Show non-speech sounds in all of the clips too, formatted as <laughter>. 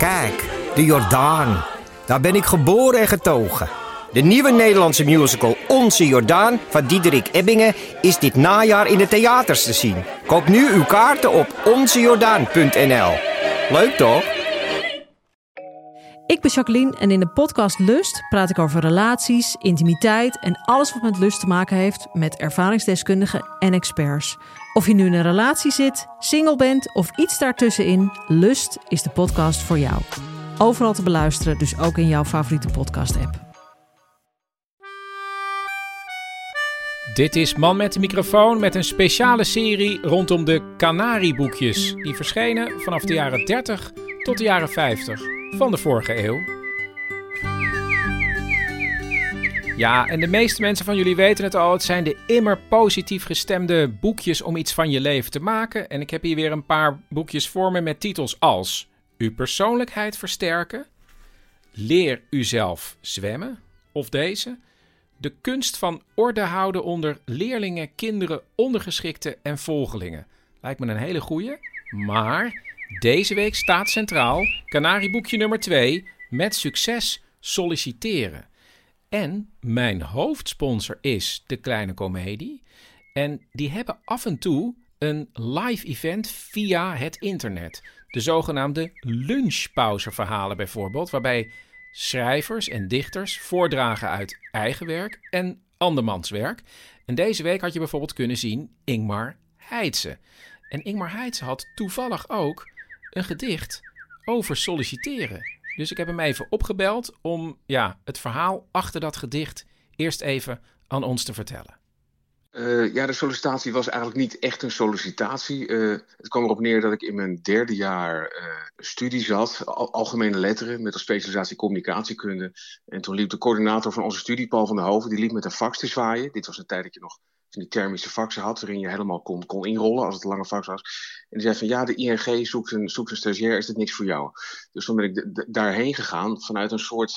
Kijk, de Jordaan. Daar ben ik geboren en getogen. De nieuwe Nederlandse musical Onze Jordaan van Diederik Ebbingen is dit najaar in de theaters te zien. Koop nu uw kaarten op onzejordaan.nl. Leuk toch? Ik ben Jacqueline en in de podcast Lust praat ik over relaties, intimiteit en alles wat met lust te maken heeft met ervaringsdeskundigen en experts. Of je nu in een relatie zit, single bent of iets daartussenin, Lust is de podcast voor jou. Overal te beluisteren, dus ook in jouw favoriete podcast-app. Dit is Man met de microfoon met een speciale serie rondom de Canarieboekjes. Die verschenen vanaf de jaren 30 tot de jaren 50 van de vorige eeuw. Ja, en de meeste mensen van jullie weten het al. Het zijn de immer positief gestemde boekjes om iets van je leven te maken. En ik heb hier weer een paar boekjes voor me met titels als Uw persoonlijkheid versterken, Leer uzelf zwemmen of deze de kunst van orde houden onder leerlingen, kinderen, ondergeschikten en volgelingen. Lijkt me een hele goeie. Maar deze week staat centraal Canarieboekje nummer 2 met succes solliciteren. En mijn hoofdsponsor is De Kleine Comedie. En die hebben af en toe een live event via het internet. De zogenaamde lunchpauzeverhalen bijvoorbeeld, waarbij schrijvers en dichters voordragen uit eigen werk en andermans werk. En deze week had je bijvoorbeeld kunnen zien Ingmar Heitse. En Ingmar Heitse had toevallig ook een gedicht over solliciteren. Dus ik heb hem even opgebeld om ja, het verhaal achter dat gedicht eerst even aan ons te vertellen. Uh, ja, de sollicitatie was eigenlijk niet echt een sollicitatie. Uh, het kwam erop neer dat ik in mijn derde jaar uh, studie zat, al algemene letteren, met een specialisatie communicatiekunde. En toen liep de coördinator van onze studie, Paul van der Hoven, die liep met een fax te zwaaien. Dit was een tijd dat je nog die thermische faxen had, waarin je helemaal kon, kon inrollen als het een lange fax was. En die zei van ja, de ING zoekt een, zoekt een stagiair, is dit niks voor jou? Dus toen ben ik daarheen gegaan vanuit een soort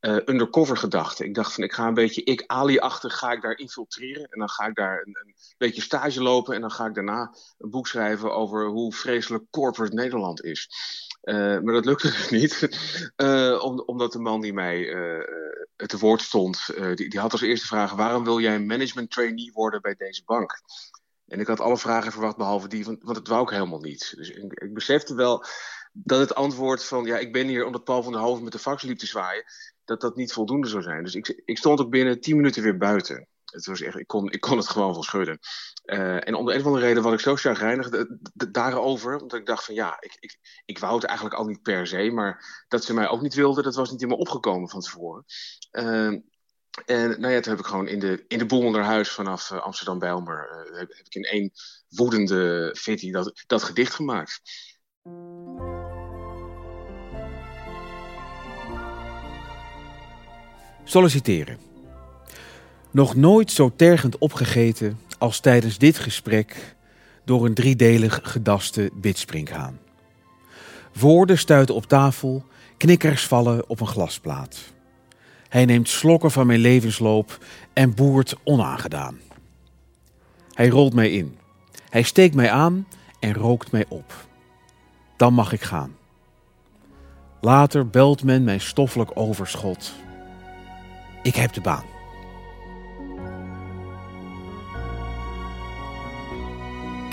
uh, undercover gedachte. Ik dacht van ik ga een beetje ik Ali-achtig ga ik daar infiltreren en dan ga ik daar een, een, beetje stage lopen en dan ga ik daarna een boek schrijven over hoe vreselijk corporate Nederland is. Uh, maar dat lukte dus niet, <laughs> om, omdat de man die mij te woord stond, die, die had als eerste vraag: waarom wil jij management trainee worden bij deze bank? En ik had alle vragen verwacht behalve die, want, want dat wou ik helemaal niet. Dus ik, ik besefte wel dat het antwoord van ja, ik ben hier omdat Paul van der Hoven met de fax liep te zwaaien, dat dat niet voldoende zou zijn. Dus ik, ik stond ook binnen tien minuten weer buiten. Het was echt, ik, kon, ik kon het gewoon wel schudden. Uh, en om de een of andere reden was ik zo chagrijnig daarover. Omdat ik dacht van ja, ik, ik, ik wou het eigenlijk al niet per se. Maar dat ze mij ook niet wilden, dat was niet helemaal opgekomen van tevoren. Uh, en nou ja, toen heb ik gewoon in de, in de boel onder huis vanaf uh, Amsterdam-Bijlmer... Uh, heb, heb, ik in één woedende fitty dat, dat gedicht gemaakt. Solliciteren. Nog nooit zo tergend opgegeten als tijdens dit gesprek door een driedelig gedaste bitsprinkhaan. Woorden stuiten op tafel, knikkers vallen op een glasplaat. Hij neemt slokken van mijn levensloop en boert onaangedaan. Hij rolt mij in. Hij steekt mij aan en rookt mij op. Dan mag ik gaan. Later belt men mijn stoffelijk overschot ik heb de baan.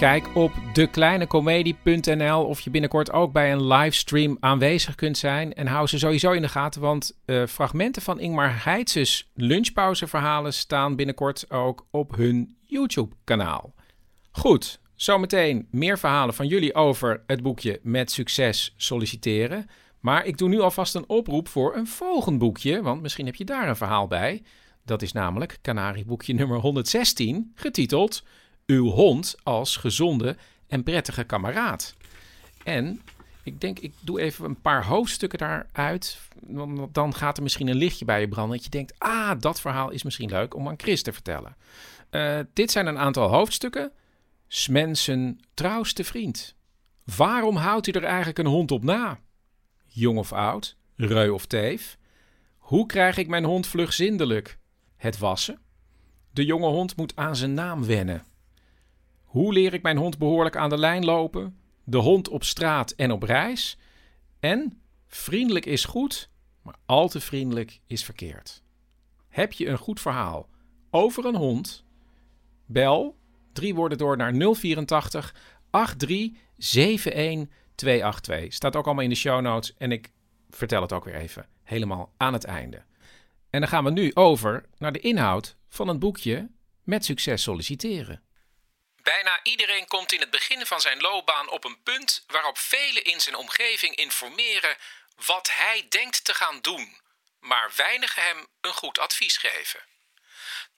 Kijk op dekleinecomedie.nl of je binnenkort ook bij een livestream aanwezig kunt zijn. En hou ze sowieso in de gaten, want uh, fragmenten van Ingmar Heitzes lunchpauzeverhalen staan binnenkort ook op hun YouTube-kanaal. Goed, zometeen meer verhalen van jullie over het boekje Met Succes Solliciteren. Maar ik doe nu alvast een oproep voor een volgend boekje, want misschien heb je daar een verhaal bij. Dat is namelijk Canarieboekje nummer 116, getiteld Uw hond als gezonde en prettige kameraad. En ik denk, ik doe even een paar hoofdstukken daaruit. Dan gaat er misschien een lichtje bij je branden. Dat je denkt, ah, dat verhaal is misschien leuk om aan Chris te vertellen. Uh, dit zijn een aantal hoofdstukken. Smensen trouwste vriend. Waarom houdt u er eigenlijk een hond op na? jong of oud, reu of teef. Hoe krijg ik mijn hond vlug zindelijk? Het wassen. De jonge hond moet aan zijn naam wennen. Hoe leer ik mijn hond behoorlijk aan de lijn lopen? De hond op straat en op reis. En Vriendelijk is goed, maar al te vriendelijk is verkeerd. Heb je een goed verhaal over een hond? Bel drie woorden door naar 084 83 282. Staat ook allemaal in de show notes en ik vertel het ook weer even helemaal aan het einde. En dan gaan we nu over naar de inhoud van het boekje Met succes solliciteren. Bijna iedereen komt in het begin van zijn loopbaan op een punt waarop velen in zijn omgeving informeren wat hij denkt te gaan doen, maar weinigen hem een goed advies geven.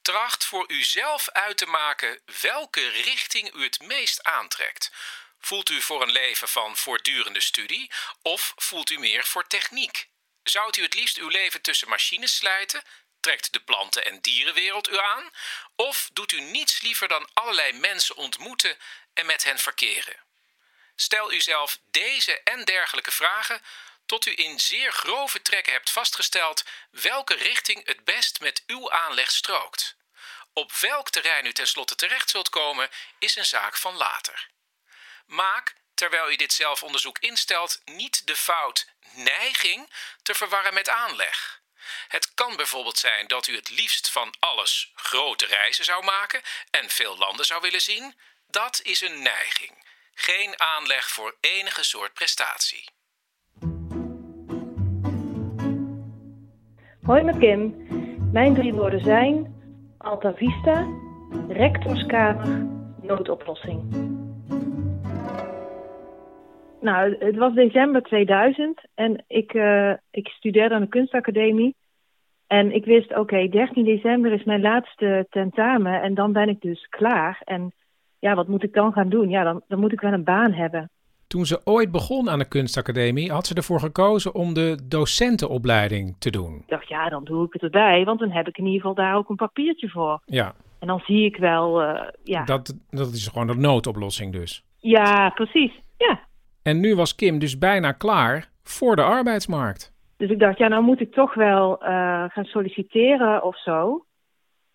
Tracht voor uzelf uit te maken welke richting u het meest aantrekt. Voelt u voor een leven van voortdurende studie of voelt u meer voor techniek? Zou u het liefst uw leven tussen machines slijten? Trekt de planten- en dierenwereld u aan? Of doet u niets liever dan allerlei mensen ontmoeten en met hen verkeren? Stel uzelf deze en dergelijke vragen tot u in zeer grove trekken hebt vastgesteld welke richting het best met uw aanleg strookt. Op welk terrein u tenslotte terecht zult komen, is een zaak van later. Maak, terwijl u dit zelfonderzoek instelt, niet de fout neiging te verwarren met aanleg. Het kan bijvoorbeeld zijn dat u het liefst van alles grote reizen zou maken en veel landen zou willen zien. Dat is een neiging, geen aanleg voor enige soort prestatie. Hoi met Kim. Mijn drie woorden zijn Alta Vista, rectorskamer, noodoplossing. Nou, het was december 2000 en ik, uh, ik studeerde aan de kunstacademie. En ik wist, oké, 13 december is mijn laatste tentamen en dan ben ik dus klaar. En ja, wat moet ik dan gaan doen? Ja, dan, dan moet ik wel een baan hebben. Toen ze ooit begon aan de kunstacademie, had ze ervoor gekozen om de docentenopleiding te doen. Ik dacht, ja, dan doe ik het erbij, want dan heb ik in ieder geval daar ook een papiertje voor. Ja. En dan zie ik wel, uh, ja. Dat, dat is gewoon de noodoplossing dus. Ja, precies. Ja. En nu was Kim dus bijna klaar voor de arbeidsmarkt. Dus ik dacht, ja, nou moet ik toch wel uh, gaan solliciteren of zo.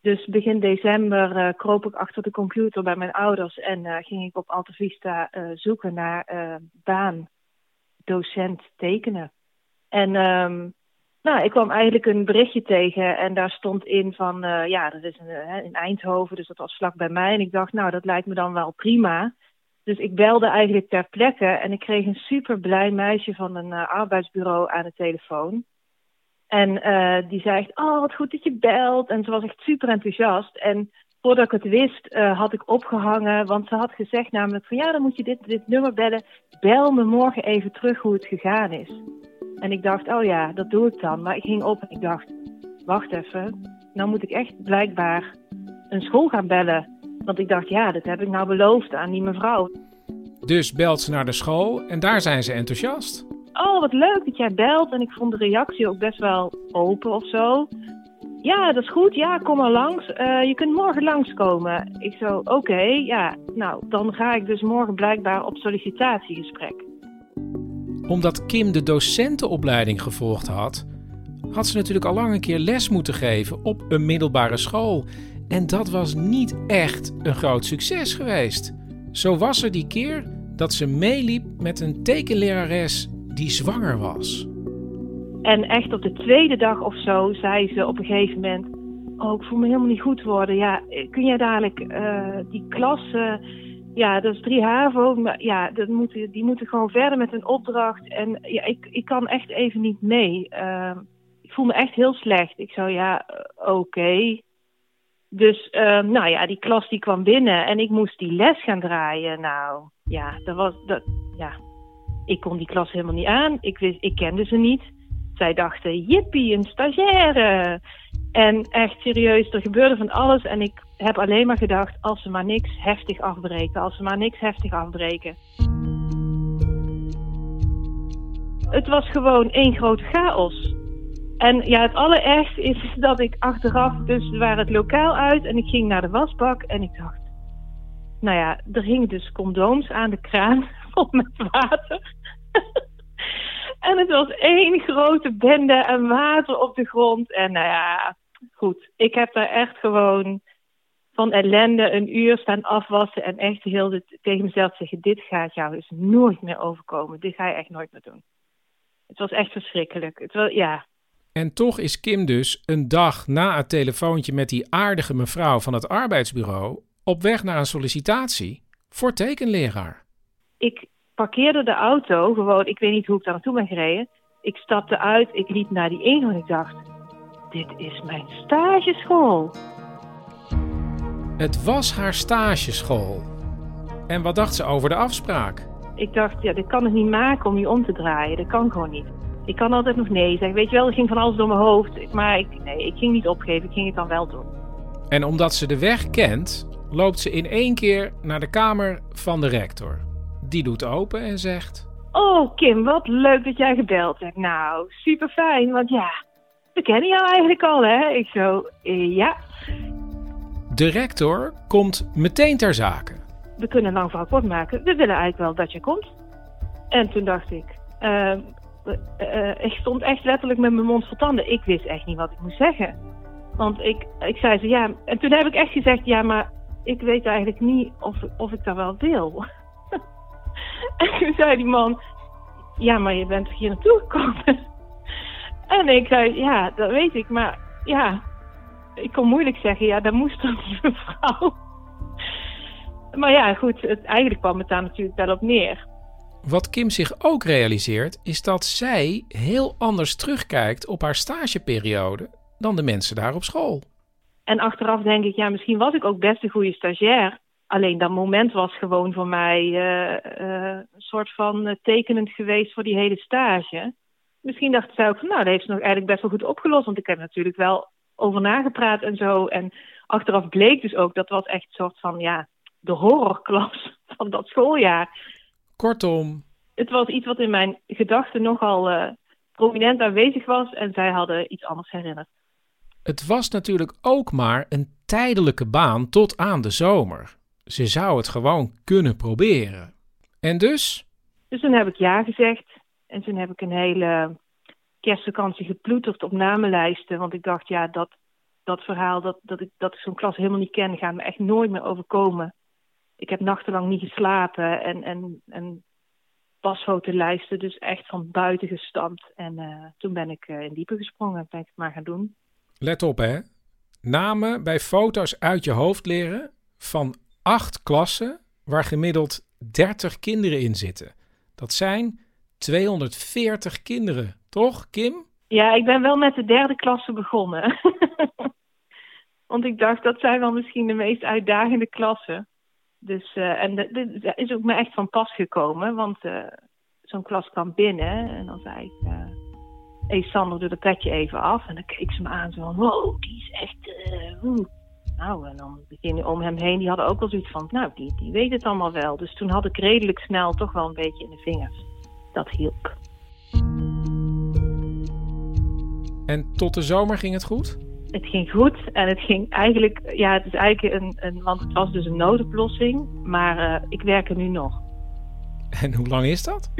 Dus begin december uh, kroop ik achter de computer bij mijn ouders en uh, ging ik op Alta Vista zoeken naar baan, docent tekenen. En um, nou, ik kwam eigenlijk een berichtje tegen en daar stond in van, ja, dat is een, in Eindhoven, dus dat was vlak bij mij. En ik dacht, nou, dat lijkt me dan wel prima. Dus ik belde eigenlijk ter plekke en ik kreeg een super blij meisje van een arbeidsbureau aan de telefoon. En uh, die zei oh wat goed dat je belt. En ze was echt super enthousiast. En voordat ik het wist, uh, had ik opgehangen. Want ze had gezegd namelijk van, ja dan moet je dit, dit nummer bellen. Bel me morgen even terug hoe het gegaan is. En ik dacht, oh ja, dat doe ik dan. Maar ik ging op en ik dacht, wacht even. Nou moet ik echt blijkbaar een school gaan bellen. Want ik dacht, ja, dat heb ik nou beloofd aan die mevrouw. Dus belt ze naar de school en daar zijn ze enthousiast oh wat leuk dat jij belt. En ik vond de reactie ook best wel open of zo. Ja, dat is goed. Ja, kom maar langs. Uh, je kunt morgen langskomen. Ik zo, oké, okay, ja. Nou, dan ga ik dus morgen blijkbaar op sollicitatiegesprek. Omdat Kim de docentenopleiding gevolgd had, had ze natuurlijk al lang een keer les moeten geven op een middelbare school. En dat was niet echt een groot succes geweest. Zo was er die keer dat ze meeliep met een tekenlerares die zwanger was. En echt op de tweede dag of zo zei ze op een gegeven moment: Oh, ik voel me helemaal niet goed worden. Ja, kun jij dadelijk uh, die klas. Ja, dat is drie HAVO. Maar ja, dat moeten, die moeten gewoon verder met een opdracht. En ja, ik, ik kan echt even niet mee. Uh, ik voel me echt heel slecht. Ik zou ja, oké. Okay. Dus nou ja, die klas die kwam binnen en ik moest die les gaan draaien. Nou ja, dat was. Dat, ja, ik kon die klas helemaal niet aan. Ik, wist, ik kende ze niet. Zij dachten, jippie, een stagiaire. En echt serieus, er gebeurde van alles. En ik heb alleen maar gedacht, als ze maar niks heftig afbreken. Als ze maar niks heftig afbreken. Het was gewoon één grote chaos. En ja, het allerergste is <laughs> dat ik achteraf, dus we waren het lokaal uit en ik ging naar de wasbak en ik dacht, nou ja, er hingen dus condooms aan de kraan <laughs> vol met water. <laughs> en het was één grote bende en water op de grond. En nou ja, goed. Ik heb daar echt gewoon van ellende een uur staan afwassen. En echt heel tegen mezelf zeggen: Dit gaat jou dus nooit meer overkomen. Dit ga je echt nooit meer doen. Het was echt verschrikkelijk. Het was, ja. En toch is Kim dus een dag na het telefoontje met die aardige mevrouw van het arbeidsbureau op weg naar een sollicitatie voor tekenleraar. Ik parkeerde de auto gewoon, ik weet niet hoe ik daar naartoe ben gereden. Ik stapte uit, ik liep naar die ingang en ik dacht, dit is mijn stageschool. Het was haar stageschool. En wat dacht ze over de afspraak? Ik dacht, ja, dit kan ik niet maken om je om te draaien. Dat kan gewoon niet. Ik kan altijd nog nee zeggen. Weet je wel, er ging van alles door mijn hoofd. Maar ik, nee, ik ging niet opgeven. Ik ging het dan wel doen. En omdat ze de weg kent, loopt ze in één keer naar de kamer van de rector. Die doet open en zegt... Oh, Kim, wat leuk dat jij gebeld hebt. Nou, super fijn, want ja, we kennen jou eigenlijk al, hè? Ik zo, eh, ja. De rector komt meteen ter zake. We kunnen lang verhaal kort maken. We willen eigenlijk wel dat je komt. En toen dacht ik, uh, uh, ik stond echt letterlijk met mijn mond vol tanden. Ik wist echt niet wat ik moest zeggen. Want ik, ik zei ze, ja. En toen heb ik echt gezegd, ja, maar ik weet eigenlijk niet of, of ik dat wel wil. <laughs> en toen zei die man, ja, maar je bent hier naartoe gekomen. <laughs> en ik zei, ja, dat weet ik, maar ja, ik kon moeilijk zeggen, ja, dat moest dan die <laughs> mevrouw. maar ja, goed, het, eigenlijk kwam het daar natuurlijk wel op neer. Wat Kim zich ook realiseert, is dat zij heel anders terugkijkt op haar stageperiode dan de mensen daar op school. En achteraf denk ik, ja, misschien was ik ook best een goede stagiair. Alleen dat moment was gewoon voor mij uh, uh, een soort van tekenend geweest voor die hele stage. Misschien dacht zij ook van, nou, dat heeft ze nog eigenlijk best wel goed opgelost. Want ik heb natuurlijk wel over nagepraat en zo. En achteraf bleek dus ook, dat was echt een soort van, ja, de horrorklas <laughs> van dat schooljaar. Kortom. Het was iets wat in mijn gedachten nogal uh, prominent aanwezig was. En zij hadden iets anders herinnerd. Het was natuurlijk ook maar een tijdelijke baan tot aan de zomer. Ze zou het gewoon kunnen proberen. En dus? Dus toen heb ik ja gezegd. En toen heb ik een hele kerstvakantie geploeterd op namenlijsten. Want ik dacht, ja, dat, dat verhaal, dat, dat ik, dat ik zo'n klas helemaal niet ken, gaat me echt nooit meer overkomen. Ik heb nachtenlang niet geslapen en, en, en pasfotolijsten dus echt van buiten gestampt. En uh, toen ben ik uh, in diepe gesprongen en ben ik het maar gaan doen. Let op hè. Namen bij foto's uit je hoofd leren van acht klassen waar gemiddeld 30 kinderen in zitten. Dat zijn 240 kinderen, toch, Kim? Ja, ik ben wel met de derde klasse begonnen. <laughs> Want ik dacht, dat zijn wel misschien de meest uitdagende klassen. Dus, uh, en dat is ook me echt van pas gekomen. Want uh, zo'n klas kwam binnen en dan zei ik... Uh, hey Sander, doe dat petje even af. En dan keek ze me aan zo van, wow, die is echt... Uh, nou, en dan beginnen om hem heen, die hadden ook wel zoiets van... Nou, die, die weet het allemaal wel. Dus toen had ik redelijk snel toch wel een beetje in de vingers. Dat hielp. En tot de zomer ging het goed? Het ging goed en het ging eigenlijk, ja, het is eigenlijk een, een want het was dus een noodoplossing, maar uh, ik werk er nu nog. <laughs> En hoe lang is dat?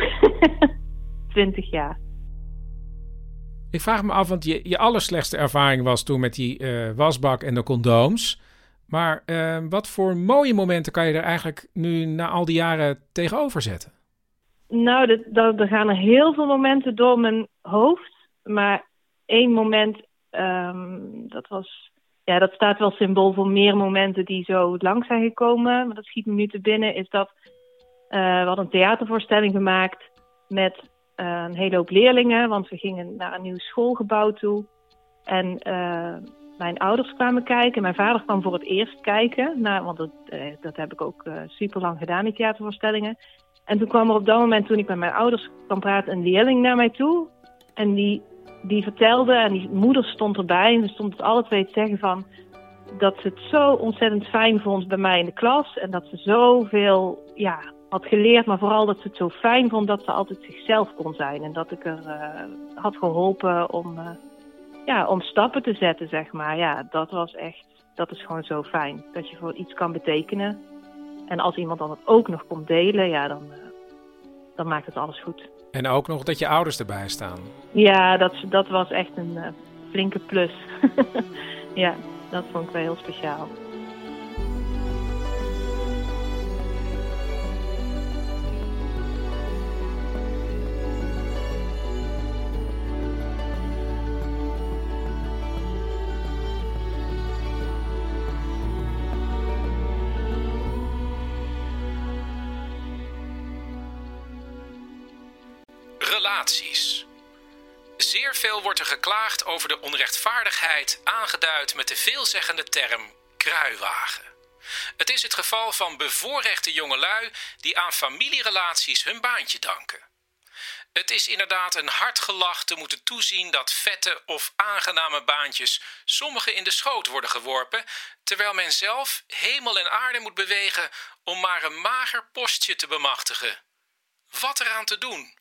<laughs> 20 jaar. Ik vraag me af, want je, je allerslechtste ervaring was toen met die uh, wasbak en de condooms. Maar uh, wat voor mooie momenten kan je er eigenlijk nu na al die jaren tegenover zetten? Nou, er gaan er heel veel momenten door mijn hoofd. Maar één moment Um, dat was, ja, dat staat wel symbool voor meer momenten die zo lang zijn gekomen. Maar dat schiet me nu te binnen, is dat uh, we hadden een theatervoorstelling gemaakt met uh, een hele hoop leerlingen. Want we gingen naar een nieuw schoolgebouw toe. En uh, mijn ouders kwamen kijken. Mijn vader kwam voor het eerst kijken. Nou, want dat, dat heb ik ook super lang gedaan, die theatervoorstellingen. En toen kwam er op dat moment, toen ik met mijn ouders kwam praten, een leerling naar mij toe. En die die vertelde, en die moeder stond erbij, en ze stond het alle twee te zeggen van dat ze het zo ontzettend fijn vond bij mij in de klas. En dat ze zoveel ja, had geleerd, maar vooral dat ze het zo fijn vond dat ze altijd zichzelf kon zijn. En dat ik er uh, had geholpen om, uh, ja, om stappen te zetten, zeg maar. Ja, dat was echt, dat is gewoon zo fijn. Dat je voor iets kan betekenen. En als iemand dan het ook nog komt delen, ja, dan, uh, dan maakt het alles goed. En ook nog dat je ouders erbij staan. Ja, dat, dat was echt een uh, flinke plus. <laughs> ja, dat vond ik wel heel speciaal. Relaties. Zeer veel wordt er geklaagd over de onrechtvaardigheid, aangeduid met de veelzeggende term kruiwagen. Het is het geval van bevoorrechte jongelui die aan familierelaties hun baantje danken. Het is inderdaad een hard gelach te moeten toezien dat vette of aangename baantjes sommigen in de schoot worden geworpen, terwijl men zelf hemel en aarde moet bewegen om maar een mager postje te bemachtigen. Wat eraan te doen?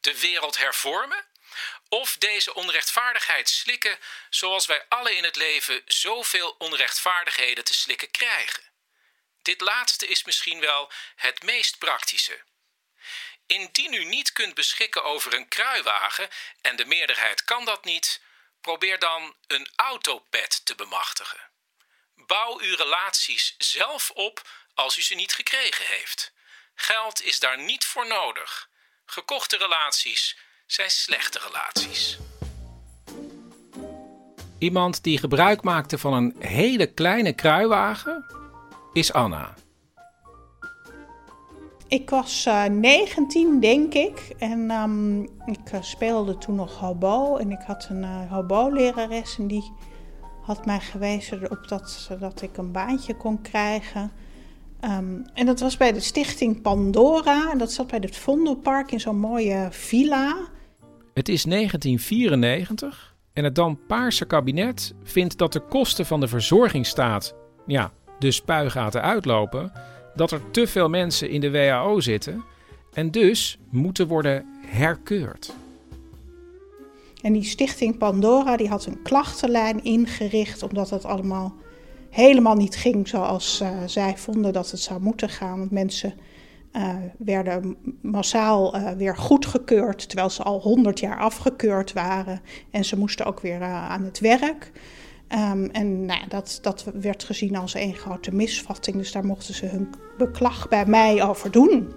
De wereld hervormen? Of deze onrechtvaardigheid slikken, zoals wij alle in het leven zoveel onrechtvaardigheden te slikken krijgen? Dit laatste is misschien wel het meest praktische. Indien u niet kunt beschikken over een kruiwagen en de meerderheid kan dat niet, probeer dan een autopet te bemachtigen. Bouw uw relaties zelf op als u ze niet gekregen heeft. Geld is daar niet voor nodig. Gekochte relaties zijn slechte relaties. Iemand die gebruik maakte van een hele kleine kruiwagen is Anna. Ik was uh, eh, 19, denk ik. En um, ik uh, speelde toen nog hobo. En ik had een uh, hobo-lerares en die had mij gewezen op dat, dat ik een baantje kon krijgen. Um, en dat was bij de stichting Pandora. En dat zat bij het Vondelpark in zo'n mooie villa. Het is 1994 en het dan Paarse kabinet vindt dat de kosten van de verzorgingsstaat, ja, de spuigaten uitlopen dat er te veel mensen in de WHO zitten en dus moeten worden herkeurd. En die stichting Pandora die had een klachtenlijn ingericht omdat het allemaal helemaal niet ging zoals uh, zij vonden dat het zou moeten gaan. Want mensen uh, werden massaal uh, weer goedgekeurd terwijl ze al honderd jaar afgekeurd waren. En ze moesten ook weer aan het werk. Um, en nou dat, dat werd gezien als een grote misvatting, dus daar mochten ze hun beklag bij mij over doen.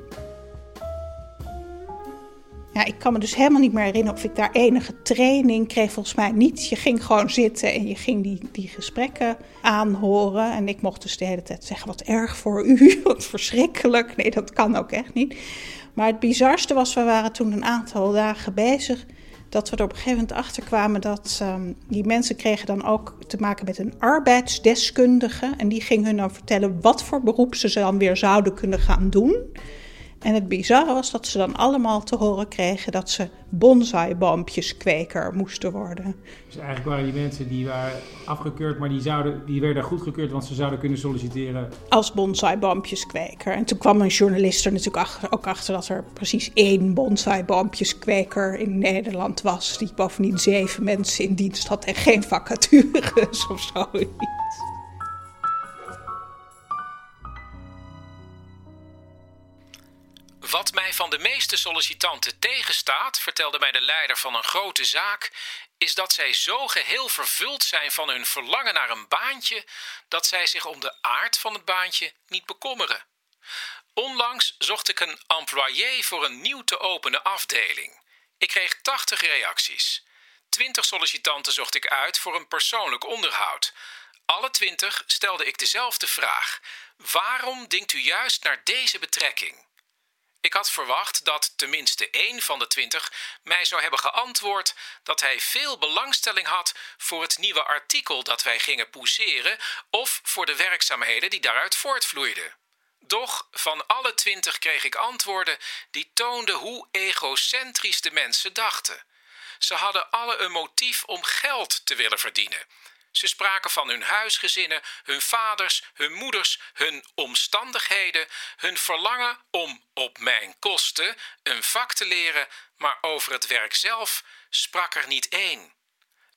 Ja, ik kan me dus helemaal niet meer herinneren of ik daar enige training kreeg. Volgens mij niet. Je ging gewoon zitten en je ging die, die gesprekken aanhoren. En ik mocht dus de hele tijd zeggen: wat erg voor u, <laughs> wat verschrikkelijk. Nee, dat kan ook echt niet. Maar het bizarste was, we waren toen een aantal dagen bezig dat we er op een gegeven moment achter kwamen dat um, die mensen kregen dan ook te maken met een arbeidsdeskundige. En die ging hun dan vertellen wat voor beroep ze dan weer zouden kunnen gaan doen. En het bizarre was dat ze dan allemaal te horen kregen dat ze bonsaiboompjeskweker moesten worden. Dus eigenlijk waren die mensen die waren afgekeurd, maar die, zouden, die werden goedgekeurd, want ze zouden kunnen solliciteren. Als bonsaiboompjeskweker. En toen kwam een journalist er natuurlijk achter, ook achter dat er precies één bonsaiboompjeskweker in Nederland was. Die bovendien zeven mensen in dienst had en geen vacatures of zoiets. Wat mij van de meeste sollicitanten tegenstaat, vertelde mij de leider van een grote zaak, is dat zij zo geheel vervuld zijn van hun verlangen naar een baantje, dat zij zich om de aard van het baantje niet bekommeren. Onlangs zocht ik een employé voor een nieuw te openen afdeling. Ik kreeg 80 reacties. 20 sollicitanten zocht ik uit voor een persoonlijk onderhoud. Alle 20 stelde ik dezelfde vraag: waarom denkt u juist naar deze betrekking? Ik had verwacht dat tenminste één van de twintig mij zou hebben geantwoord dat hij veel belangstelling had voor het nieuwe artikel dat wij gingen pousseren of voor de werkzaamheden die daaruit voortvloeiden. Doch van alle twintig kreeg ik antwoorden die toonden hoe egocentrisch de mensen dachten. Ze hadden alle een motief om geld te willen verdienen ze spraken van hun huisgezinnen, hun vaders, hun moeders, hun omstandigheden, hun verlangen om op mijn kosten een vak te leren, maar over het werk zelf sprak er niet één.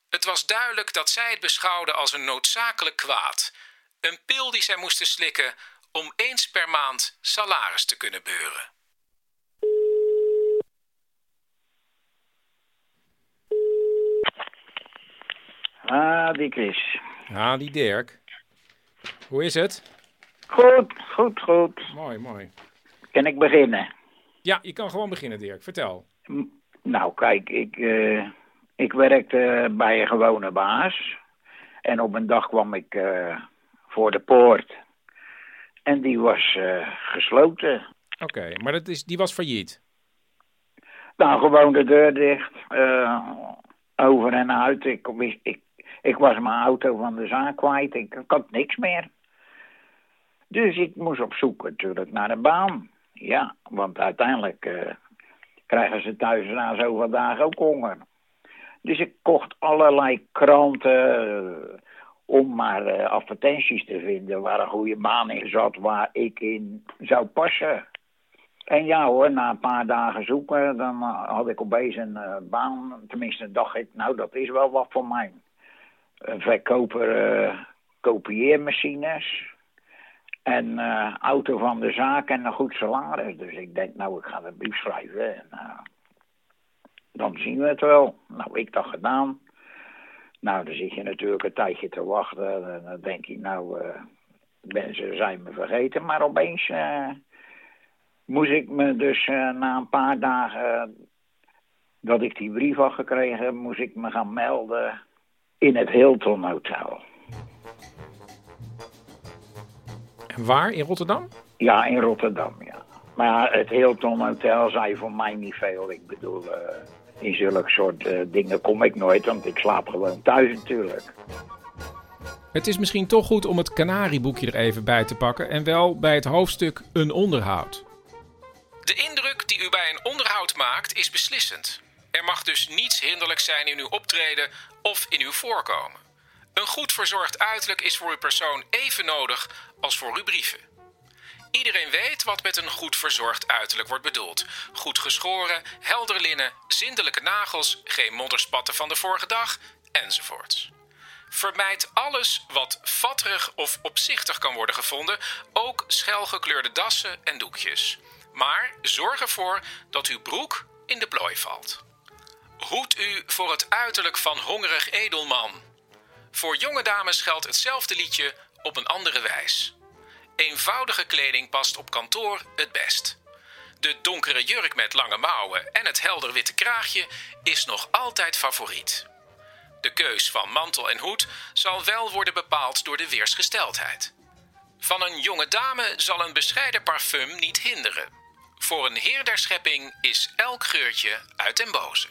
Het was duidelijk dat zij het beschouwden als een noodzakelijk kwaad, een pil die zij moesten slikken om eens per maand salaris te kunnen beuren. Ah, die Chris. Ah, die Dirk. Hoe is het? Goed, goed, goed. Mooi, mooi. Kan ik beginnen? Ja, je kan gewoon beginnen, Dirk. Vertel. nou, kijk, ik, uh, ik werkte bij een gewone baas. En op een dag kwam ik uh, voor de poort. En die was uh, gesloten. Oké, maar dat is, die was failliet? Nou, gewoon de deur dicht. eh, over en uit. Ik, ik, ik was mijn auto van de zaak kwijt. Ik, ik had niks meer. Dus ik moest op zoek natuurlijk naar een baan. Ja, want uiteindelijk eh, krijgen ze thuis na zoveel dagen ook honger. Dus ik kocht allerlei kranten eh, om maar eh, advertenties te vinden waar een goede baan in zat waar ik in zou passen. En ja hoor, na een paar dagen zoeken, dan had ik opeens een baan. Tenminste, dacht ik, nou dat is wel wat voor mij. Een verkoper eh, kopieermachines. En eh, auto van de zaak en een goed salaris. Dus ik denk, nou ik ga een brief schrijven. En, eh, dan zien we het wel. Nou, ik dat gedaan. Nou, dan zit je natuurlijk een tijdje te wachten. En dan denk je, nou, mensen zijn me vergeten. Maar opeens moest ik me dus na een paar dagen dat ik die brief had gekregen, moest ik me gaan melden in het Hilton Hotel. En waar? In Rotterdam? Ja, in Rotterdam, ja. Maar het Hilton Hotel zei voor mij niet veel. Ik bedoel, eh, in zulke soort eh, dingen kom ik nooit, want ik slaap gewoon thuis natuurlijk. Het is misschien toch goed om het Canarieboekje er even bij te pakken en wel bij het hoofdstuk Een onderhoud. De indruk die u bij een onderhoud maakt is beslissend. Er mag dus niets hinderlijk zijn in uw optreden of in uw voorkomen. Een goed verzorgd uiterlijk is voor uw persoon even nodig als voor uw brieven. Iedereen weet wat met een goed verzorgd uiterlijk wordt bedoeld. Goed geschoren, helder linnen, zindelijke nagels, geen modderspatten van de vorige dag, enzovoorts. Vermijd alles wat vatterig of opzichtig kan worden gevonden, ook schelgekleurde dassen en doekjes. Maar zorg ervoor dat uw broek in de plooi valt. Hoed u voor het uiterlijk van hongerig edelman. Voor jonge dames geldt hetzelfde liedje op een andere wijs. Eenvoudige kleding past op kantoor het best. De donkere jurk met lange mouwen en het helder witte kraagje is nog altijd favoriet. De keus van mantel en hoed zal wel worden bepaald door de weersgesteldheid. Van een jonge dame zal een bescheiden parfum niet hinderen. Voor een heer der schepping is elk geurtje uit den boze.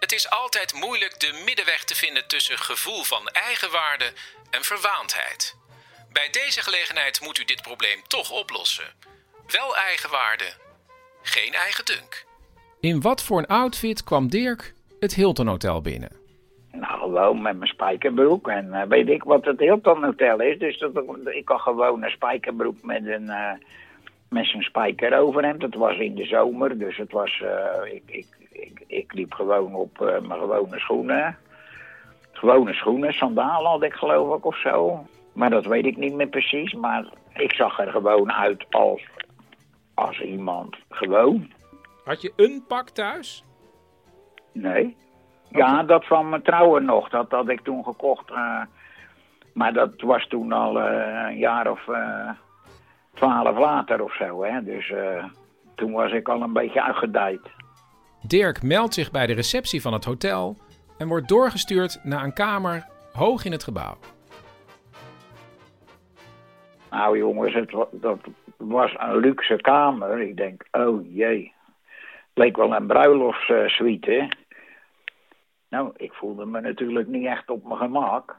Het is altijd moeilijk de middenweg te vinden tussen gevoel van eigenwaarde en verwaandheid. Bij deze gelegenheid moet u dit probleem toch oplossen. Wel eigenwaarde, geen eigen dunk. In wat voor een outfit kwam Dirk het Hilton Hotel binnen? Nou, gewoon met mijn spijkerbroek. En eh, weet ik wat het Hilton Hotel is. Dus dat, ik had gewoon een spijkerbroek met een... eh met spijker overhemd. Het was in de zomer, dus het was... eh, ik, ik, ik, ik liep gewoon op eh, mijn gewone schoenen. Gewone schoenen, sandalen had ik geloof ik of zo. Maar dat weet ik niet meer precies. Maar ik zag er gewoon uit als, als iemand gewoon. Had je een pak thuis? Nee. Ja, dat van mijn trouwen nog. Dat had ik toen gekocht. eh, maar dat was toen al eh, een jaar of twaalf later of zo. Hè? Dus toen was ik al een beetje uitgedijd. Dirk meldt zich bij de receptie van het hotel en wordt doorgestuurd naar een kamer hoog in het gebouw. Nou jongens, het, dat was een luxe kamer. Ik denk, oh jee. Leek wel een bruiloftssuite. Nou, ik voelde me natuurlijk niet echt op mijn gemak.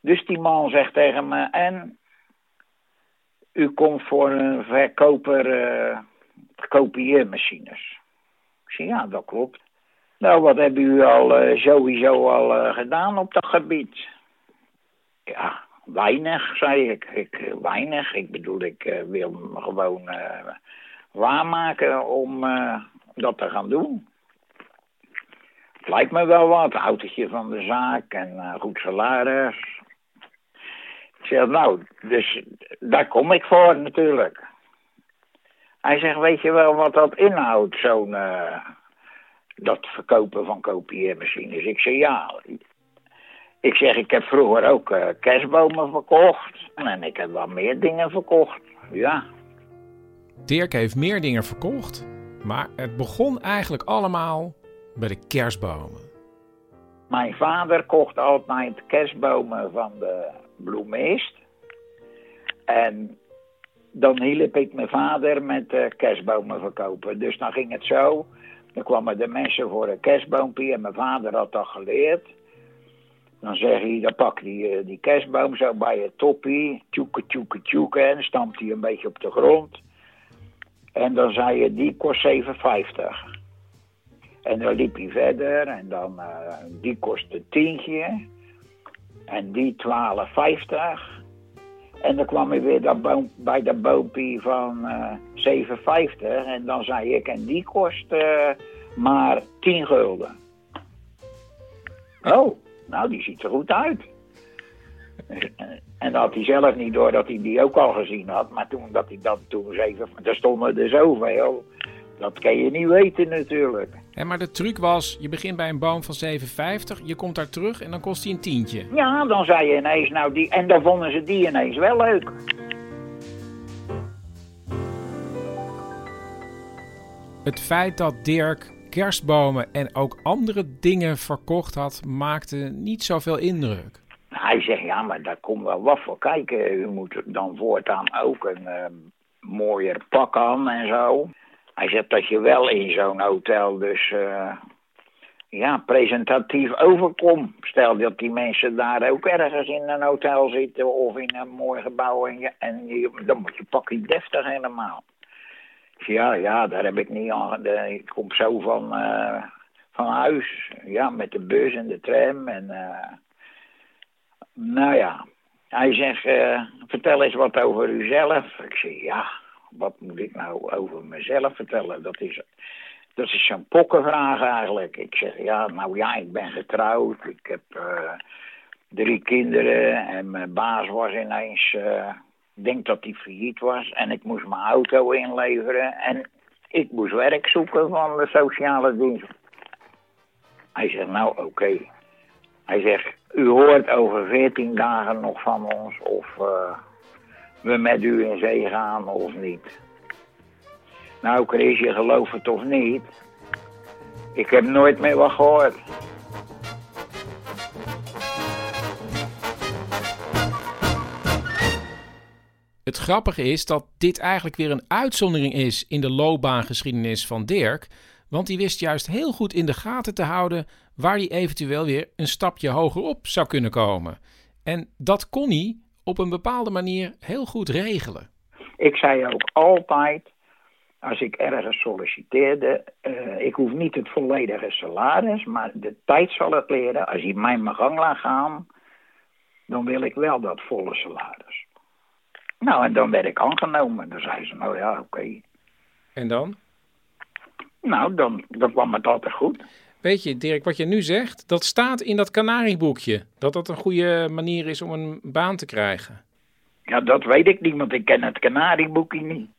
Dus die man zegt tegen me, en u komt voor een verkoper eh, kopieermachines. Ja, dat klopt. Nou, wat hebben u al eh, sowieso al eh, gedaan op dat gebied? Ja, weinig, zei ik. ik eh, weinig. Ik bedoel, ik wil me gewoon waarmaken om dat te gaan doen. Het lijkt me wel wat. Autootje van de zaak en goed salaris. Ik zeg, nou, dus daar kom ik voor natuurlijk. Hij zegt, weet je wel wat dat inhoudt, zo'n... eh, dat verkopen van kopieermachines. Ik zeg, ja, ik zeg, ik heb vroeger ook eh, kerstbomen verkocht. En ik heb wel meer dingen verkocht. Ja. Dirk heeft meer dingen verkocht, maar het begon eigenlijk allemaal bij de kerstbomen. Mijn vader kocht altijd kerstbomen van de bloemist. En dan hielp ik mijn vader met eh, kerstbomen verkopen. Dus dan ging het zo Dan kwamen de mensen voor een kerstboompje en mijn vader had dat geleerd. Dan zeg hij, dan pak eh, die kerstboom zo bij het toppie, tjoeke, tjoeke, tjoeke, en stampt hij een beetje op de grond. En dan zei je, die kost 7,50. En dan liep hij verder en dan, eh, die kost een tientje. En die 12,50. En dan kwam hij weer dat bij dat boompje van eh 7,50. En dan zei ik, en die kost eh, maar 10 gulden. Oh, nou die ziet er goed uit. En dat had hij zelf niet door dat hij die ook al gezien had. Maar toen dat hij dat toen zeven... Er stonden er zoveel. Dat kan je niet weten natuurlijk. Hè, maar de truc was, je begint bij een boom van 7,50, je komt daar terug en dan kost hij een tientje. Ja, dan zei je ineens, nou die... En dan vonden ze die ineens wel leuk. Het feit dat Dirk kerstbomen en ook andere dingen verkocht had, maakte niet zoveel indruk. Hij zegt, ja, maar daar komt wel wat voor kijken. U moet dan voortaan ook een eh, mooier pak aan en zo. Hij zegt dat je wel in zo'n hotel dus eh, ja, presentatief overkomt. Stel dat die mensen daar ook ergens in een hotel zitten of in een mooi gebouw en, je, je, dan moet je pakje deftig helemaal. Ja, ja, daar heb ik niet aan. Ik kom zo van, eh, van huis. Ja, met de bus en de tram en... eh, nou ja, hij zegt, vertel eens wat over uzelf. Ik zeg, ja, wat moet ik nou over mezelf vertellen? Dat is, dat is zo'n pokkenvraag eigenlijk. Ik zeg, ja, nou ja, ik ben getrouwd. Ik heb eh, drie kinderen en mijn baas was ineens, eh, ik denk dat hij failliet was. En ik moest mijn auto inleveren en ik moest werk zoeken van de sociale dienst. Hij zegt, nou oké. Hij zegt, u hoort over veertien dagen nog van ons of eh, we met u in zee gaan of niet. Nou Chris, je gelooft het of niet. Ik heb nooit meer wat gehoord. Het grappige is dat dit eigenlijk weer een uitzondering is in de loopbaangeschiedenis van Dirk, want hij wist juist heel goed in de gaten te houden waar hij eventueel weer een stapje hoger op zou kunnen komen. En dat kon hij op een bepaalde manier heel goed regelen. Ik zei ook altijd, als ik ergens solliciteerde, eh, ik hoef niet het volledige salaris, maar de tijd zal het leren. Als je mij mijn gang laat gaan, dan wil ik wel dat volle salaris. Nou, en dan werd ik aangenomen. Dan zei ze, nou ja, oké. En dan? Nou, dan, dan kwam het altijd goed. Weet je, Dirk, wat je nu zegt, dat staat in dat kanarieboekje. Dat dat een goede manier is om een baan te krijgen. Ja, dat weet ik niet, want ik ken het kanarieboekje niet.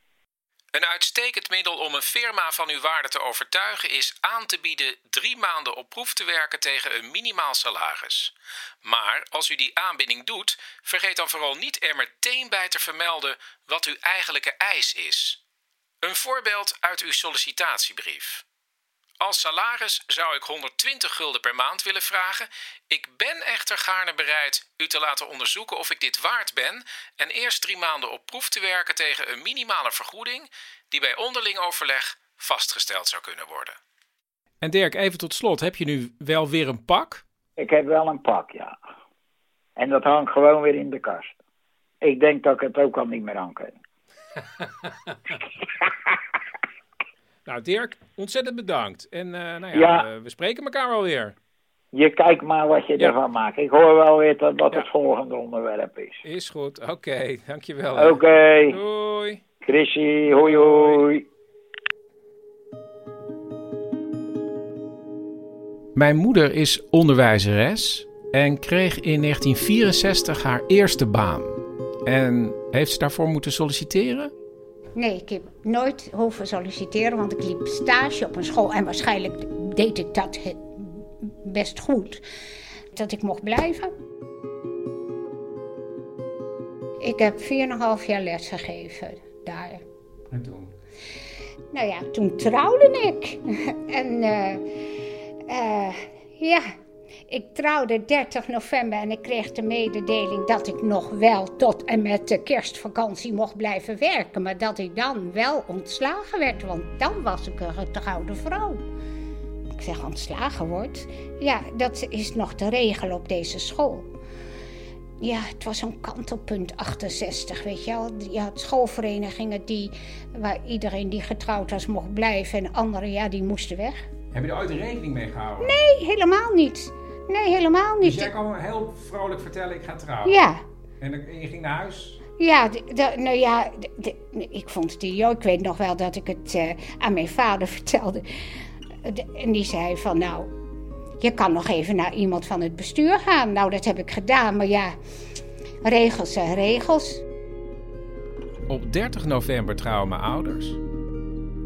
Een uitstekend middel om een firma van uw waarde te overtuigen is aan te bieden drie maanden op proef te werken tegen een minimaal salaris. Maar als u die aanbieding doet, vergeet dan vooral niet er meteen bij te vermelden wat uw eigenlijke eis is. Een voorbeeld uit uw sollicitatiebrief. Als salaris zou ik 120 gulden per maand willen vragen. Ik ben echter gaarne bereid u te laten onderzoeken of ik dit waard ben en eerst drie maanden op proef te werken tegen een minimale vergoeding die bij onderling overleg vastgesteld zou kunnen worden. En Dirk, even tot slot, heb je nu wel weer een pak? Ik heb wel een pak, ja. En dat hangt gewoon weer in de kast. Ik denk dat ik het ook al niet meer aan kan. <laughs> Nou, Dirk, ontzettend bedankt. En uh, nou ja, Ja. we spreken elkaar wel weer. Je kijkt maar wat je Ja. ervan maakt. Ik hoor wel weer dat, wat Ja. het volgende onderwerp is. Is goed. Oké, dankjewel. Oké, Doei. Chrissy, hoi hoi. Mijn moeder is onderwijzeres en kreeg in 1964 haar eerste baan. En heeft ze daarvoor moeten solliciteren? Nee, ik heb nooit hoeven solliciteren, want ik liep stage op een school. En waarschijnlijk deed ik dat best goed, dat ik mocht blijven. Ik heb 4,5 jaar les gegeven daar. En toen? Nou ja, toen trouwde ik. <laughs> en eh, ja, Ik trouwde 30 november en ik kreeg de mededeling dat ik nog wel tot en met de kerstvakantie mocht blijven werken. Maar dat ik dan wel ontslagen werd, want dan was ik een getrouwde vrouw. Ik zeg ontslagen wordt. Ja, dat is nog de regel op deze school. Ja, het was zo'n kantelpunt 68, weet je wel. Je had schoolverenigingen die, waar iedereen die getrouwd was mocht blijven en anderen, ja, die moesten weg. Heb je er ooit rekening mee gehouden? Nee, helemaal niet. Nee, helemaal niet. Dus jij kwam heel vrolijk vertellen, ik ga trouwen? Ja. En, en je ging naar huis? Ja, nou ja, ik vond het idioot. Ik weet nog wel dat ik het eh, aan mijn vader <laughs> vertelde. De- en die zei van, nou, je kan nog even naar iemand van het bestuur gaan. Nou, dat heb ik gedaan, maar ja, regels zijn regels. Op 30 november trouwen mijn ouders.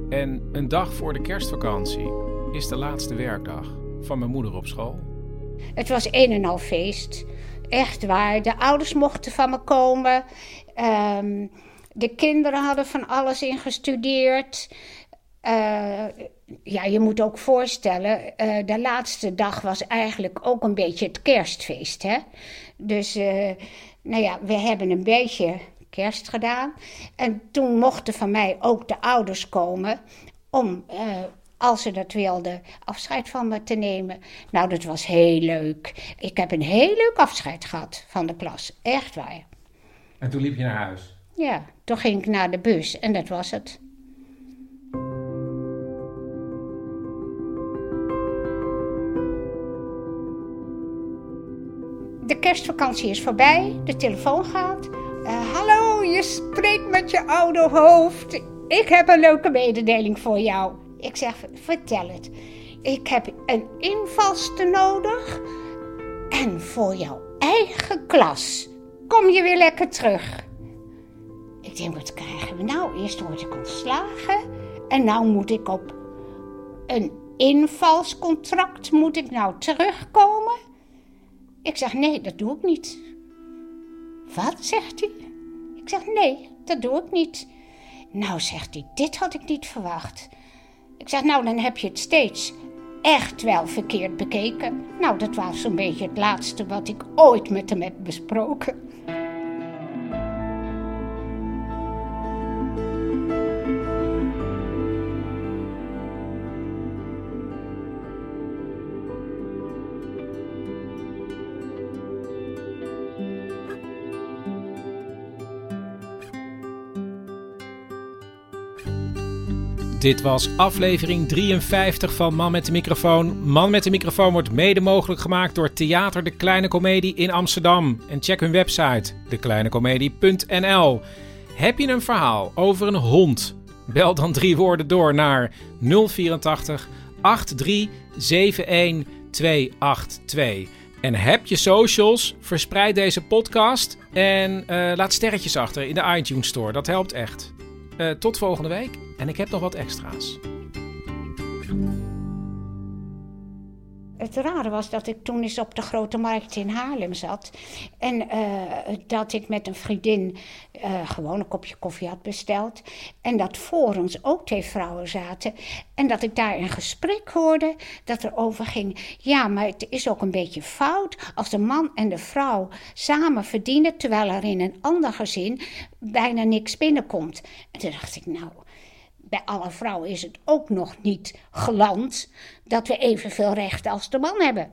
En een dag voor de kerstvakantie is de laatste werkdag van mijn moeder op school. Het was een en al feest. Echt waar. De ouders mochten van me komen. Ehm, de kinderen hadden van alles ingestudeerd. Eh, ja, je moet ook voorstellen, eh, de laatste dag was eigenlijk ook een beetje het kerstfeest. Hè? Dus, eh, nou ja, we hebben een beetje kerst gedaan. En toen mochten van mij ook de ouders komen om, als ze dat wilden, afscheid van me te nemen. Nou, dat was heel leuk. Ik heb een heel leuk afscheid gehad van de klas. Echt waar. En toen liep je naar huis. Ja, toen ging ik naar de bus en dat was het. De kerstvakantie is voorbij, de telefoon gaat. Eh, hallo, je spreekt met je oude hoofd. Ik heb een leuke mededeling voor jou. Ik zeg, vertel het. Ik heb een invalste nodig en voor jouw eigen klas. Kom je weer lekker terug. Ik denk, wat krijgen we nou? Eerst word ik ontslagen en nou moet ik op een invalscontract moet ik nou terugkomen. Ik zeg, nee, dat doe ik niet. Wat, zegt hij? Ik zeg, nee, dat doe ik niet. Nou, zegt hij, dit had ik niet verwacht. Ik zeg, nou, dan heb je het steeds echt wel verkeerd bekeken. Nou, dat was zo'n beetje het laatste wat ik ooit met hem heb besproken. Dit was aflevering 53 van Man met de Microfoon. Man met de Microfoon wordt mede mogelijk gemaakt door Theater De Kleine Comedie in Amsterdam. En check hun website, dekleinecomedie.nl. Heb je een verhaal over een hond? Bel dan drie woorden door naar 084 8371 282. En heb je socials? Verspreid deze podcast en eh, laat sterretjes achter in de iTunes Store. Dat helpt echt. Eh, tot volgende week. En ik heb nog wat extra's. Het rare was dat ik toen eens op de Grote Markt in Haarlem zat. En eh, dat ik met een vriendin eh, gewoon een kopje koffie had besteld. En dat voor ons ook twee vrouwen zaten. En dat ik daar een gesprek hoorde dat er over ging. Ja, maar het is ook een beetje fout als de man en de vrouw samen verdienen. Terwijl er in een ander gezin bijna niks binnenkomt. En toen dacht ik, nou bij alle vrouwen is het ook nog niet geland dat we evenveel rechten als de man hebben.